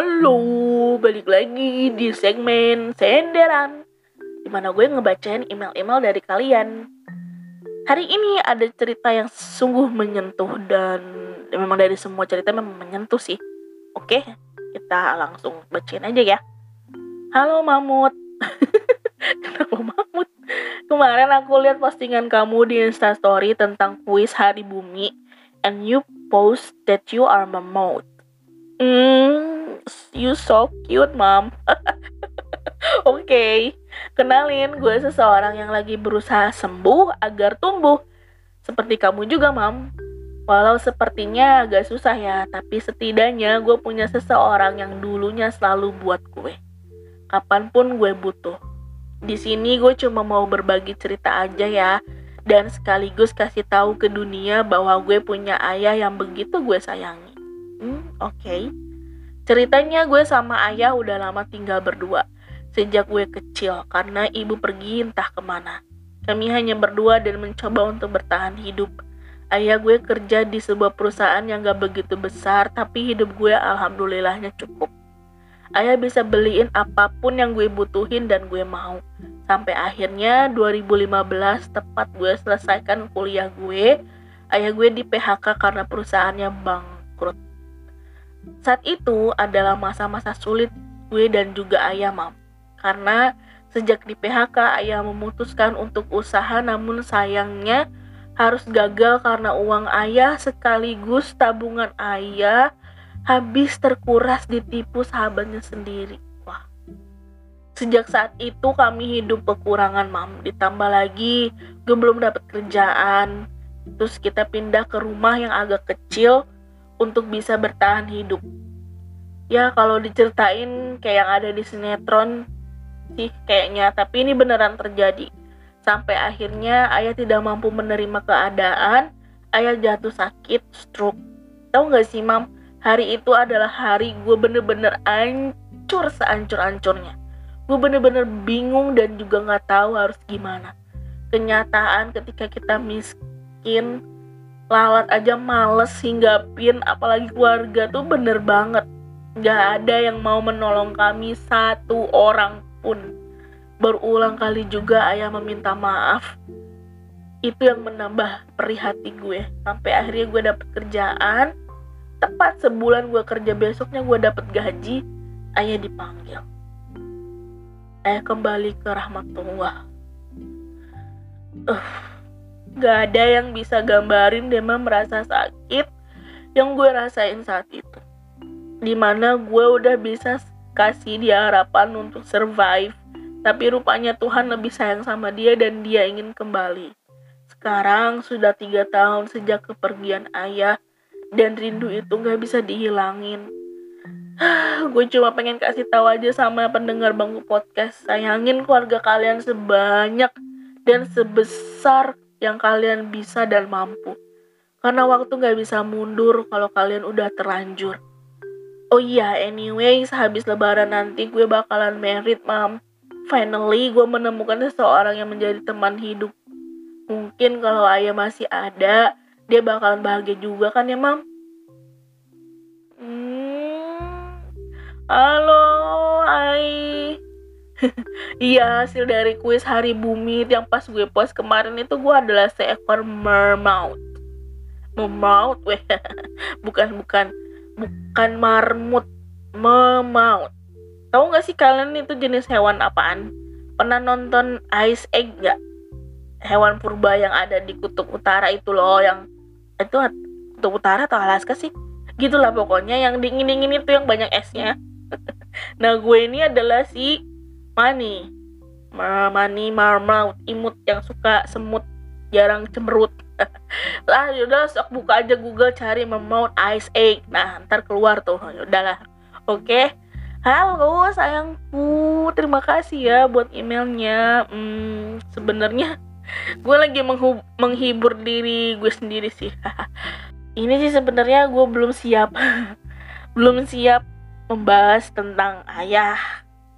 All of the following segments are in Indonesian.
Halo, balik lagi di segmen Senderan Di mana gue ngebacain email-email dari kalian. Hari ini ada cerita yang sungguh menyentuh dan memang dari semua cerita memang menyentuh sih. Oke, kita langsung bacain aja ya. Halo Mamut. Kenapa Mamut? Kemarin aku lihat postingan kamu di Instastory tentang kuis hari bumi And you post that you are mamut. Hmm, You so cute, mom. Oke, okay. kenalin gue seseorang yang lagi berusaha sembuh agar tumbuh. Seperti kamu juga, mam. Walau sepertinya agak susah ya, tapi setidaknya gue punya seseorang yang dulunya selalu buat gue. Kapan pun gue butuh. Di sini gue cuma mau berbagi cerita aja ya, dan sekaligus kasih tahu ke dunia bahwa gue punya ayah yang begitu gue sayangi. Hmm, oke. Okay. Ceritanya gue sama ayah udah lama tinggal berdua sejak gue kecil karena ibu pergi entah ke mana. Kami hanya berdua dan mencoba untuk bertahan hidup. Ayah gue kerja di sebuah perusahaan yang gak begitu besar, tapi hidup gue alhamdulillahnya cukup. Ayah bisa beliin apa pun yang gue butuhin dan gue mau. Sampai akhirnya 2015 tepat gue selesaikan kuliah gue, ayah gue di PHK karena perusahaannya bangkrut. Saat itu adalah masa-masa sulit gue dan juga ayah mam. Karena sejak di PHK ayah memutuskan untuk usaha namun sayangnya harus gagal karena uang ayah sekaligus tabungan ayah habis terkuras ditipu sahabatnya sendiri. Wah. Sejak saat itu kami hidup kekurangan mam. Ditambah lagi gue belum dapat kerjaan. Terus kita pindah ke rumah yang agak kecil untuk bisa bertahan hidup. Ya kalau diceritain kayak yang ada di sinetron sih kayaknya, tapi ini beneran terjadi. Sampai akhirnya ayah tidak mampu menerima keadaan, ayah jatuh sakit, stroke. Tahu gak sih mam, hari itu adalah hari gue bener-bener ancur seancur-ancurnya. Gue bener-bener bingung dan juga gak tahu harus gimana. Kenyataan ketika kita miskin, lalat aja males hinggapin apalagi keluarga tuh bener banget. Gak ada yang mau menolong kami satu orang pun. Berulang kali juga ayah meminta maaf. Itu yang menambah perih hati gue. Sampai akhirnya gue dapet kerjaan. Tepat sebulan gue kerja besoknya gue dapet gaji. Ayah dipanggil. Ayah kembali ke rahmatullah. Uh, Gak ada yang bisa gambarin Dema merasa sakit yang gue rasain saat itu. Di mana gue udah bisa kasih dia harapan untuk survive, tapi rupanya Tuhan lebih sayang sama dia dan dia ingin kembali. Sekarang sudah tiga tahun sejak kepergian ayah, dan rindu itu gak bisa dihilangin. gue cuma pengen kasih tahu aja sama pendengar bangku podcast, sayangin keluarga kalian sebanyak dan sebesar yang kalian bisa dan mampu. Karena waktu gak bisa mundur kalau kalian udah terlanjur. Oh iya, anyways, habis lebaran nanti gue bakalan merit, mam. Finally, gue menemukan seseorang yang menjadi teman hidup. Mungkin kalau ayah masih ada, dia bakalan bahagia juga kan ya, mam? Hmm. Halo, Ai. iya hasil dari kuis hari bumi yang pas gue post kemarin itu gue adalah seekor mermaid mermaid weh. Bukan bukan. Bukan marmut mermaid tahu nggak sih kalian itu jenis hewan apaan? Pernah nonton Ice Egg nggak? Hewan purba yang ada di kutub utara itu loh yang itu kutub utara atau Alaska sih? Gitulah pokoknya yang dingin dingin itu yang banyak esnya. Nah gue ini adalah si Mani. Mani marmaut imut yang suka semut jarang cemberut. Lah yaudah sok buka aja Google cari Mammoth Ice Egg. Nah ntar keluar tuh yaudahlah oke? Halo sayangku terima kasih ya buat emailnya. Hmm, sebenarnya gue lagi menghibur diri gue sendiri sih. Ini sih sebenarnya gue belum siap. Belum siap membahas tentang ayah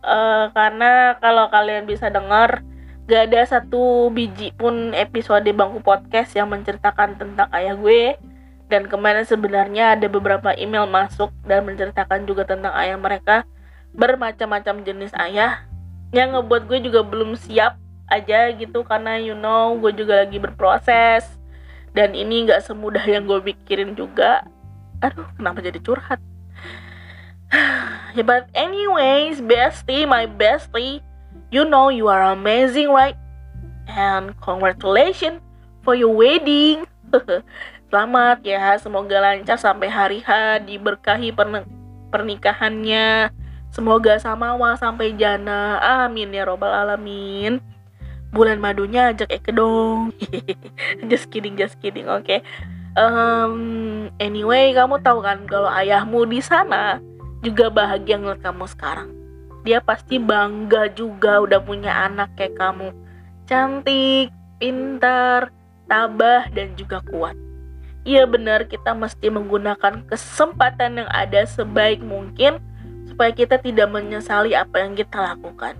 uh, karena kalau kalian bisa dengar gak ada satu biji pun episode bangku podcast yang menceritakan tentang ayah gue. Dan kemarin sebenarnya ada beberapa email masuk dan menceritakan juga tentang ayah mereka. Bermacam-macam jenis ayah. Yang ngebuat gue juga belum siap aja gitu karena you know gue juga lagi berproses. Dan ini nggak semudah yang gue pikirin juga. Aduh kenapa jadi curhat yeah, but anyways bestie my bestie you know you are amazing right? And congratulations for your wedding. Selamat ya semoga lancar sampai hari H diberkahi pernikahannya. Semoga samawa sampai jana. Amin ya robbal alamin. Bulan madunya ajak Eke dong. Just kidding just kidding oke okay? um, anyway kamu tahu kan kalau ayahmu di sana juga bahagia ngeliat kamu sekarang dia pasti bangga juga udah punya anak kayak kamu cantik pintar tabah dan juga kuat Iya benar kita mesti menggunakan kesempatan yang ada sebaik mungkin supaya kita tidak menyesali apa yang kita lakukan.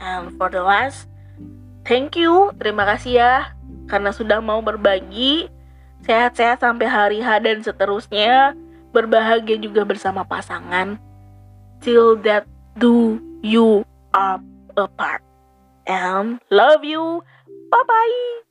And for the last, thank you, terima kasih ya karena sudah mau berbagi. Sehat-sehat sampai hari H dan seterusnya. Berbahagia juga bersama pasangan. Till that do you are apart. And love you. Bye bye.